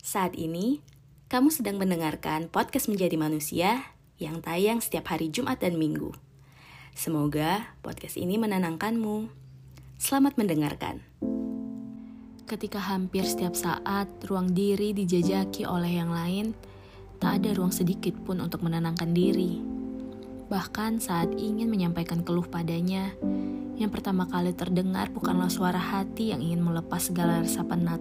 Saat ini, kamu sedang mendengarkan podcast Menjadi Manusia yang tayang setiap hari Jumat dan Minggu. Semoga podcast ini menenangkanmu. Selamat mendengarkan. Ketika hampir setiap saat ruang diri dijajaki oleh yang lain, tak ada ruang sedikit pun untuk menenangkan diri. Bahkan saat ingin menyampaikan keluh padanya, yang pertama kali terdengar bukanlah suara hati yang ingin melepas segala rasa penat,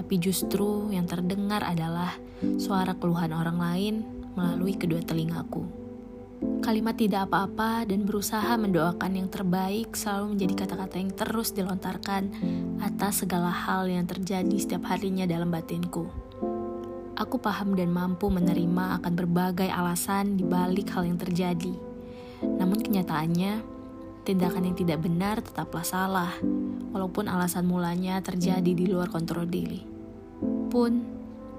tapi justru yang terdengar adalah suara keluhan orang lain melalui kedua telingaku. Kalimat tidak apa-apa dan berusaha mendoakan yang terbaik selalu menjadi kata-kata yang terus dilontarkan atas segala hal yang terjadi setiap harinya dalam batinku. Aku paham dan mampu menerima akan berbagai alasan di balik hal yang terjadi. Namun kenyataannya, tindakan yang tidak benar tetaplah salah, walaupun alasan mulanya terjadi di luar kontrol diri. Pun,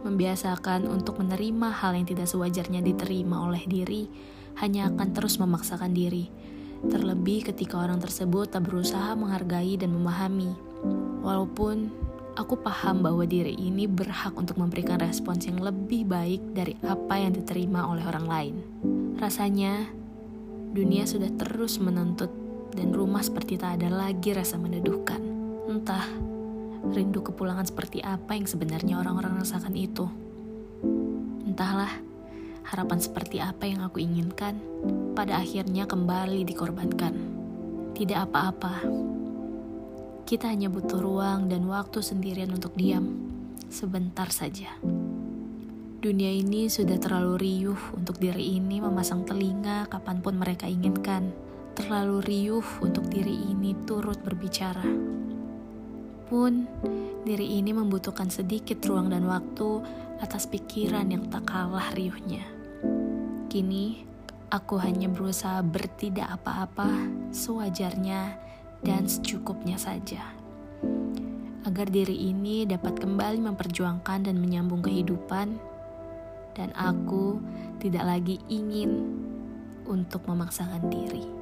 membiasakan untuk menerima hal yang tidak sewajarnya diterima oleh diri hanya akan terus memaksakan diri, terlebih ketika orang tersebut tak berusaha menghargai dan memahami. Walaupun aku paham bahwa diri ini berhak untuk memberikan respons yang lebih baik dari apa yang diterima oleh orang lain. Rasanya, dunia sudah terus menuntut dan rumah seperti tak ada lagi rasa meneduhkan. Entah, rindu kepulangan seperti apa yang sebenarnya orang-orang rasakan itu. Entahlah, harapan seperti apa yang aku inginkan pada akhirnya kembali dikorbankan. Tidak apa-apa, kita hanya butuh ruang dan waktu sendirian untuk diam, sebentar saja. Dunia ini sudah terlalu riuh untuk diri ini memasang telinga kapan pun mereka inginkan. Terlalu riuh untuk diri ini turut berbicara. Pun, diri ini membutuhkan sedikit ruang dan waktu atas pikiran yang tak kalah riuhnya. Kini, aku hanya berusaha bertidak apa-apa sewajarnya dan secukupnya saja. Agar diri ini dapat kembali memperjuangkan dan menyambung kehidupan, dan aku tidak lagi ingin untuk memaksakan diri.